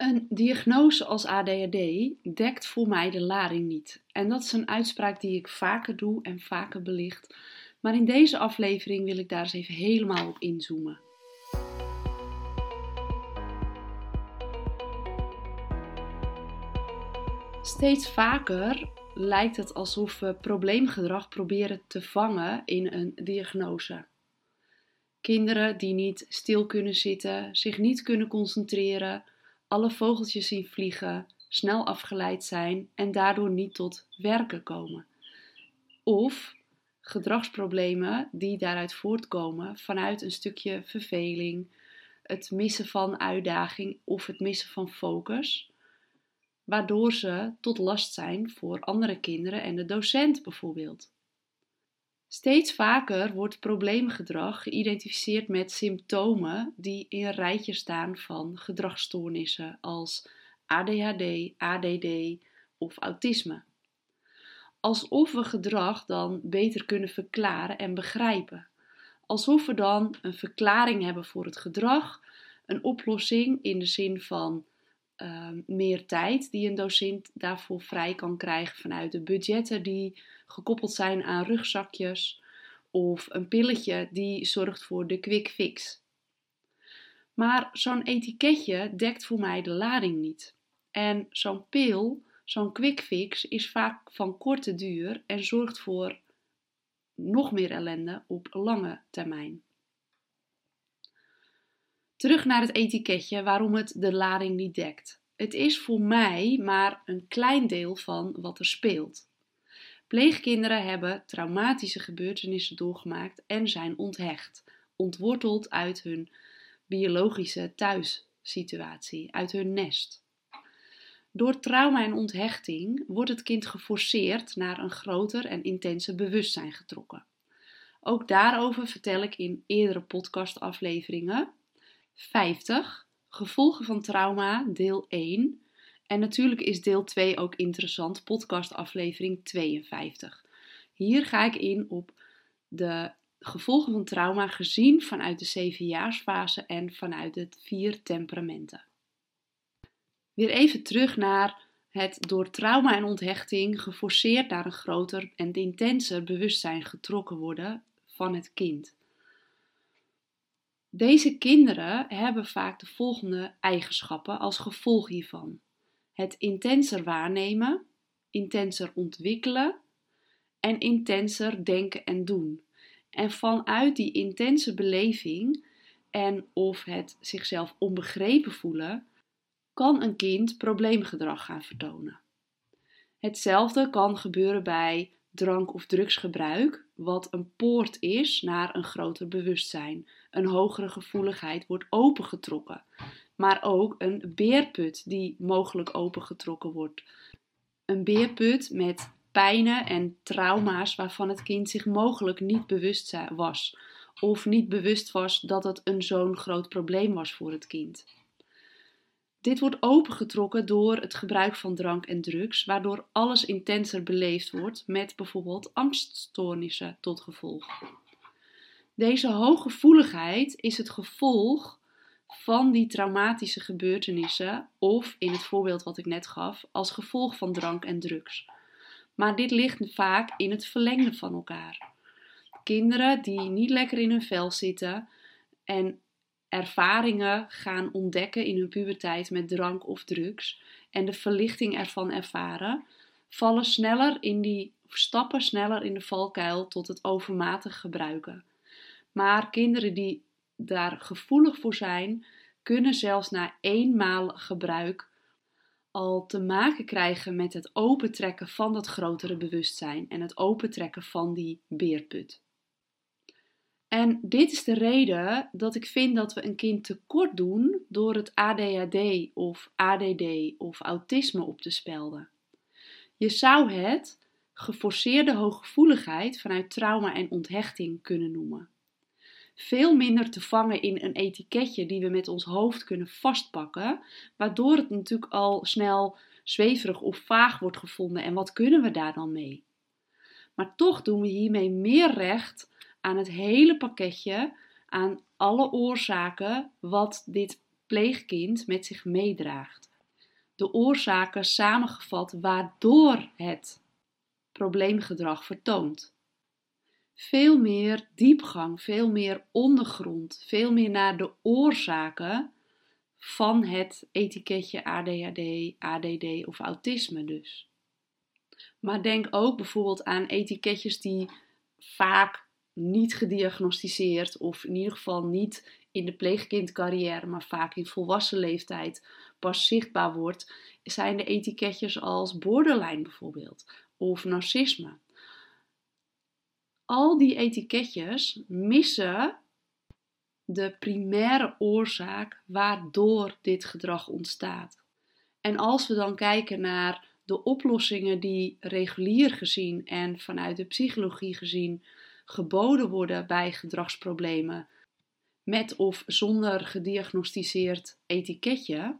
Een diagnose als ADHD dekt voor mij de lading niet. En dat is een uitspraak die ik vaker doe en vaker belicht. Maar in deze aflevering wil ik daar eens even helemaal op inzoomen. Steeds vaker lijkt het alsof we probleemgedrag proberen te vangen in een diagnose. Kinderen die niet stil kunnen zitten, zich niet kunnen concentreren, alle vogeltjes zien vliegen, snel afgeleid zijn en daardoor niet tot werken komen. Of gedragsproblemen die daaruit voortkomen vanuit een stukje verveling, het missen van uitdaging of het missen van focus, waardoor ze tot last zijn voor andere kinderen en de docent bijvoorbeeld. Steeds vaker wordt probleemgedrag geïdentificeerd met symptomen die in een rijtje staan van gedragsstoornissen als ADHD, ADD of autisme. Alsof we gedrag dan beter kunnen verklaren en begrijpen. Alsof we dan een verklaring hebben voor het gedrag, een oplossing in de zin van Ehm, meer tijd die een docent daarvoor vrij kan krijgen vanuit de budgetten die gekoppeld zijn aan rugzakjes of een pilletje die zorgt voor de quick fix. Maar zo'n etiketje dekt voor mij de lading niet. En zo'n pil, zo'n quick fix, is vaak van korte duur en zorgt voor nog meer ellende op lange termijn. Terug naar het etiketje waarom het de lading niet dekt. Het is voor mij maar een klein deel van wat er speelt. Pleegkinderen hebben traumatische gebeurtenissen doorgemaakt en zijn onthecht, ontworteld uit hun biologische thuissituatie, uit hun nest. Door trauma en onthechting wordt het kind geforceerd naar een groter en intenser bewustzijn getrokken. Ook daarover vertel ik in eerdere podcastafleveringen. 50. Gevolgen van trauma, deel 1. En natuurlijk is deel 2 ook interessant, podcastaflevering 52. Hier ga ik in op de gevolgen van trauma gezien vanuit de zevenjaarsfase en vanuit het vier temperamenten. Weer even terug naar het door trauma en onthechting geforceerd naar een groter en intenser bewustzijn getrokken worden van het kind. Deze kinderen hebben vaak de volgende eigenschappen als gevolg hiervan: het intenser waarnemen, intenser ontwikkelen en intenser denken en doen. En vanuit die intense beleving en of het zichzelf onbegrepen voelen, kan een kind probleemgedrag gaan vertonen. Hetzelfde kan gebeuren bij drank- of drugsgebruik, wat een poort is naar een groter bewustzijn. Een hogere gevoeligheid wordt opengetrokken, maar ook een beerput die mogelijk opengetrokken wordt. Een beerput met pijnen en trauma's waarvan het kind zich mogelijk niet bewust was, of niet bewust was dat het een zo'n groot probleem was voor het kind. Dit wordt opengetrokken door het gebruik van drank en drugs, waardoor alles intenser beleefd wordt met bijvoorbeeld angststoornissen tot gevolg. Deze hooggevoeligheid is het gevolg van die traumatische gebeurtenissen of in het voorbeeld wat ik net gaf, als gevolg van drank en drugs. Maar dit ligt vaak in het verlengde van elkaar. Kinderen die niet lekker in hun vel zitten en ervaringen gaan ontdekken in hun puberteit met drank of drugs en de verlichting ervan ervaren, vallen sneller in die stappen sneller in de valkuil tot het overmatig gebruiken. Maar kinderen die daar gevoelig voor zijn, kunnen zelfs na eenmaal gebruik al te maken krijgen met het opentrekken van dat grotere bewustzijn en het opentrekken van die beerput. En dit is de reden dat ik vind dat we een kind tekort doen door het ADHD of ADD of autisme op te spelden. Je zou het geforceerde hooggevoeligheid vanuit trauma en onthechting kunnen noemen. Veel minder te vangen in een etiketje die we met ons hoofd kunnen vastpakken, waardoor het natuurlijk al snel zweverig of vaag wordt gevonden en wat kunnen we daar dan mee? Maar toch doen we hiermee meer recht aan het hele pakketje, aan alle oorzaken wat dit pleegkind met zich meedraagt. De oorzaken samengevat waardoor het probleemgedrag vertoont. Veel meer diepgang, veel meer ondergrond, veel meer naar de oorzaken van het etiketje ADHD, ADD of autisme dus. Maar denk ook bijvoorbeeld aan etiketjes die vaak niet gediagnosticeerd of in ieder geval niet in de pleegkindcarrière, maar vaak in volwassen leeftijd pas zichtbaar wordt, zijn de etiketjes als borderline bijvoorbeeld of narcisme. Al die etiketjes missen de primaire oorzaak waardoor dit gedrag ontstaat. En als we dan kijken naar de oplossingen die regulier gezien en vanuit de psychologie gezien geboden worden bij gedragsproblemen, met of zonder gediagnosticeerd etiketje,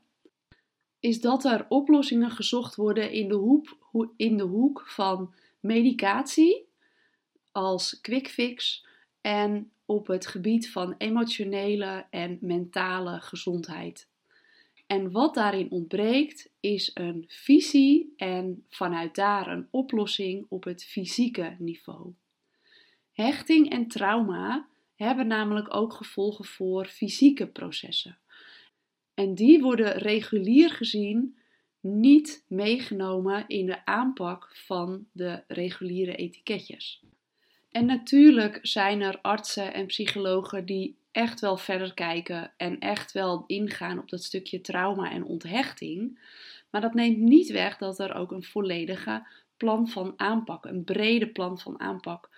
is dat er oplossingen gezocht worden in de, hoek, in de hoek van medicatie als quick fix en op het gebied van emotionele en mentale gezondheid. En wat daarin ontbreekt is een visie en vanuit daar een oplossing op het fysieke niveau. Hechting en trauma hebben namelijk ook gevolgen voor fysieke processen. En die worden regulier gezien niet meegenomen in de aanpak van de reguliere etiketjes. En natuurlijk zijn er artsen en psychologen die echt wel verder kijken en echt wel ingaan op dat stukje trauma en onthechting. Maar dat neemt niet weg dat er ook een volledige plan van aanpak, een brede plan van aanpak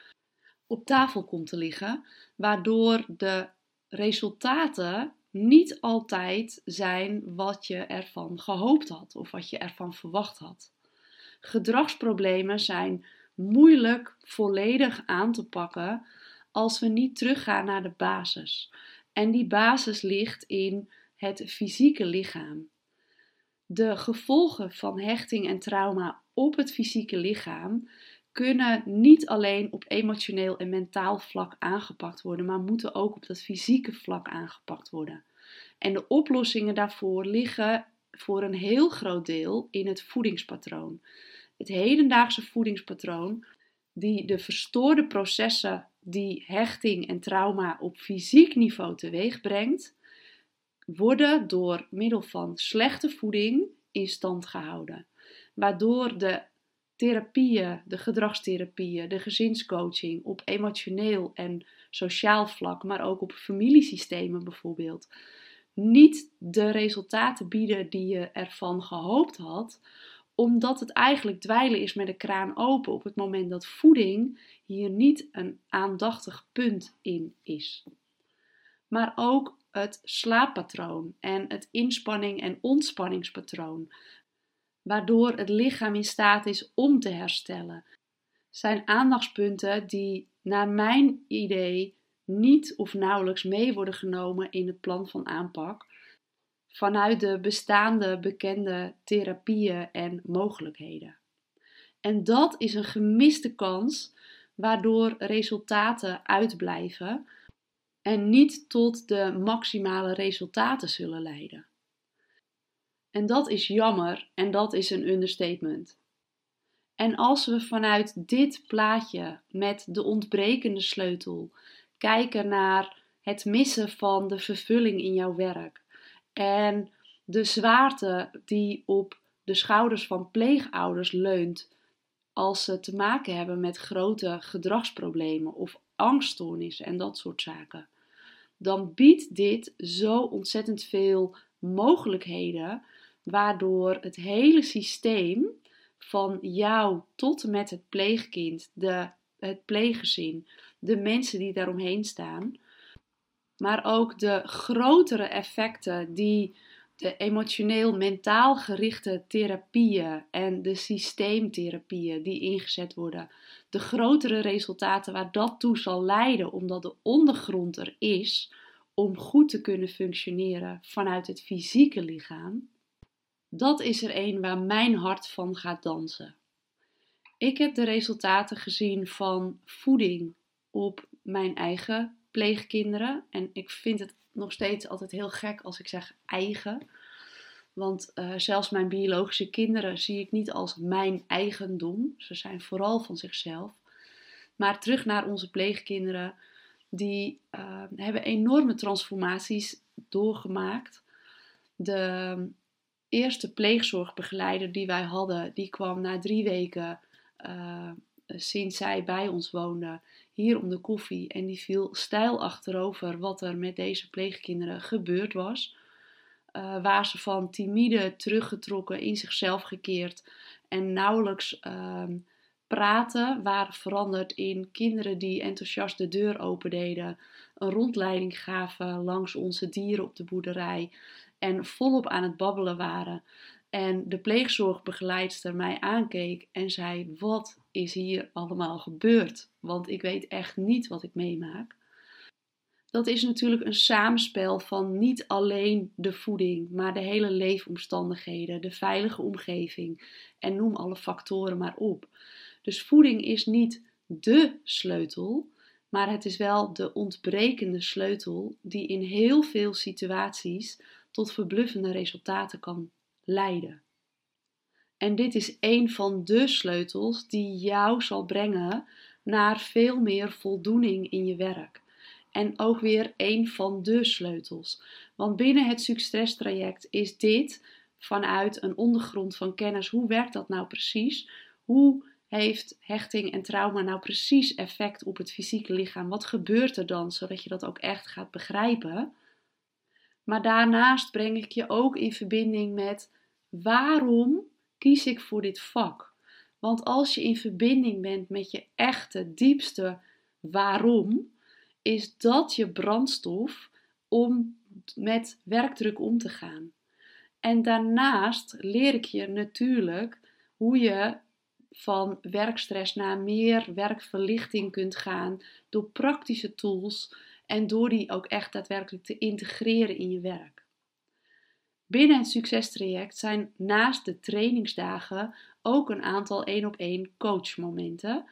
op tafel komt te liggen, waardoor de resultaten niet altijd zijn wat je ervan gehoopt had of wat je ervan verwacht had. Gedragsproblemen zijn moeilijk volledig aan te pakken als we niet teruggaan naar de basis. En die basis ligt in het fysieke lichaam. De gevolgen van hechting en trauma op het fysieke lichaam kunnen niet alleen op emotioneel en mentaal vlak aangepakt worden, maar moeten ook op dat fysieke vlak aangepakt worden. En de oplossingen daarvoor liggen voor een heel groot deel in het voedingspatroon. Het hedendaagse voedingspatroon, die de verstoorde processen die hechting en trauma op fysiek niveau teweeg brengt, worden door middel van slechte voeding in stand gehouden. Waardoor de therapieën, de gedragstherapieën, de gezinscoaching op emotioneel en sociaal vlak, maar ook op familiesystemen bijvoorbeeld, niet de resultaten bieden die je ervan gehoopt had, omdat het eigenlijk dweilen is met de kraan open op het moment dat voeding hier niet een aandachtig punt in is. Maar ook het slaappatroon en het inspanning- en ontspanningspatroon, waardoor het lichaam in staat is om te herstellen, zijn aandachtspunten die naar mijn idee niet of nauwelijks mee worden genomen in het plan van aanpak vanuit de bestaande bekende therapieën en mogelijkheden. En dat is een gemiste kans waardoor resultaten uitblijven en niet tot de maximale resultaten zullen leiden. En dat is jammer en dat is een understatement. En als we vanuit dit plaatje met de ontbrekende sleutel kijken naar het missen van de vervulling in jouw werk en de zwaarte die op de schouders van pleegouders leunt als ze te maken hebben met grote gedragsproblemen of angststoornissen en dat soort zaken, dan biedt dit zo ontzettend veel mogelijkheden, waardoor het hele systeem van jou tot en met het pleegkind, de, het pleeggezin, de mensen die daaromheen staan, maar ook de grotere effecten die de emotioneel-mentaal gerichte therapieën en de systeemtherapieën die ingezet worden, de grotere resultaten waar dat toe zal leiden, omdat de ondergrond er is om goed te kunnen functioneren vanuit het fysieke lichaam, dat is er een waar mijn hart van gaat dansen. Ik heb de resultaten gezien van voeding op mijn eigen pleegkinderen. En ik vind het nog steeds altijd heel gek als ik zeg eigen. Want uh, zelfs mijn biologische kinderen zie ik niet als mijn eigendom. Ze zijn vooral van zichzelf. Maar terug naar onze pleegkinderen. Die uh, hebben enorme transformaties doorgemaakt. De eerste pleegzorgbegeleider die wij hadden, die kwam na drie weken uh, sinds zij bij ons woonde hier om de koffie. En die viel stijl achterover wat er met deze pleegkinderen gebeurd was. Uh, waar ze van timide, teruggetrokken, in zichzelf gekeerd en nauwelijks uh, praten, waren veranderd in kinderen die enthousiast de deur opendeden, een rondleiding gaven langs onze dieren op de boerderij en volop aan het babbelen waren. En de pleegzorgbegeleidster mij aankeek en zei: Wat is hier allemaal gebeurd? Want ik weet echt niet wat ik meemaak. Dat is natuurlijk een samenspel van niet alleen de voeding, maar de hele leefomstandigheden, de veilige omgeving en noem alle factoren maar op. Dus voeding is niet de sleutel, maar het is wel de ontbrekende sleutel die in heel veel situaties tot verbluffende resultaten kan leiden. En dit is een van de sleutels die jou zal brengen naar veel meer voldoening in je werk. En ook weer een van de sleutels. Want binnen het succestraject is dit vanuit een ondergrond van kennis. Hoe werkt dat nou precies? Hoe heeft hechting en trauma nou precies effect op het fysieke lichaam? Wat gebeurt er dan, zodat je dat ook echt gaat begrijpen? Maar daarnaast breng ik je ook in verbinding met waarom kies ik voor dit vak? Want als je in verbinding bent met je echte, diepste waarom, is dat je brandstof om met werkdruk om te gaan. En daarnaast leer ik je natuurlijk hoe je van werkstress naar meer werkverlichting kunt gaan door praktische tools en door die ook echt daadwerkelijk te integreren in je werk. Binnen het succestraject zijn naast de trainingsdagen ook een aantal één op één coachmomenten,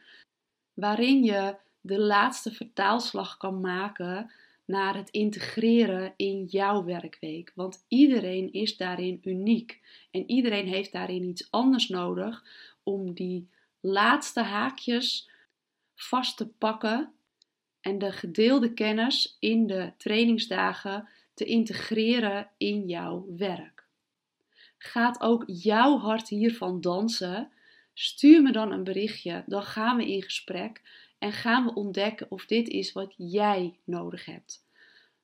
waarin je de laatste vertaalslag kan maken naar het integreren in jouw werkweek. Want iedereen is daarin uniek en iedereen heeft daarin iets anders nodig om die laatste haakjes vast te pakken en de gedeelde kennis in de trainingsdagen te integreren in jouw werk. Gaat ook jouw hart hiervan dansen? Stuur me dan een berichtje, dan gaan we in gesprek en gaan we ontdekken of dit is wat jij nodig hebt.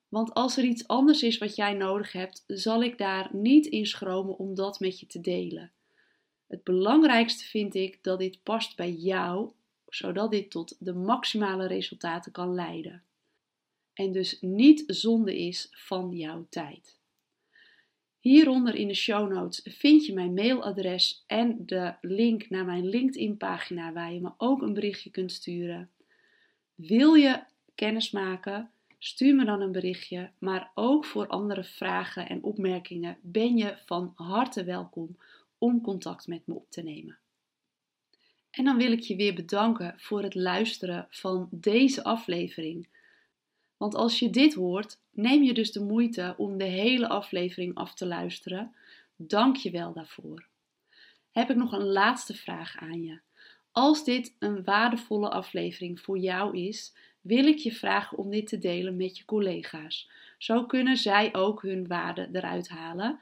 Want als er iets anders is wat jij nodig hebt, zal ik daar niet in schromen om dat met je te delen. Het belangrijkste vind ik dat dit past bij jou, zodat dit tot de maximale resultaten kan leiden. En dus niet zonde is van jouw tijd. Hieronder in de show notes vind je mijn mailadres en de link naar mijn LinkedIn-pagina waar je me ook een berichtje kunt sturen. Wil je kennis maken? Stuur me dan een berichtje, maar ook voor andere vragen en opmerkingen ben je van harte welkom om contact met me op te nemen. En dan wil ik je weer bedanken voor het luisteren van deze aflevering. Want als je dit hoort, neem je dus de moeite om de hele aflevering af te luisteren. Dank je wel daarvoor. Heb ik nog een laatste vraag aan je. Als dit een waardevolle aflevering voor jou is, wil ik je vragen om dit te delen met je collega's. Zo kunnen zij ook hun waarde eruit halen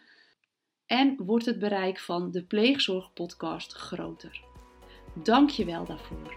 en wordt het bereik van de Pleegzorgpodcast groter. Dank je wel daarvoor.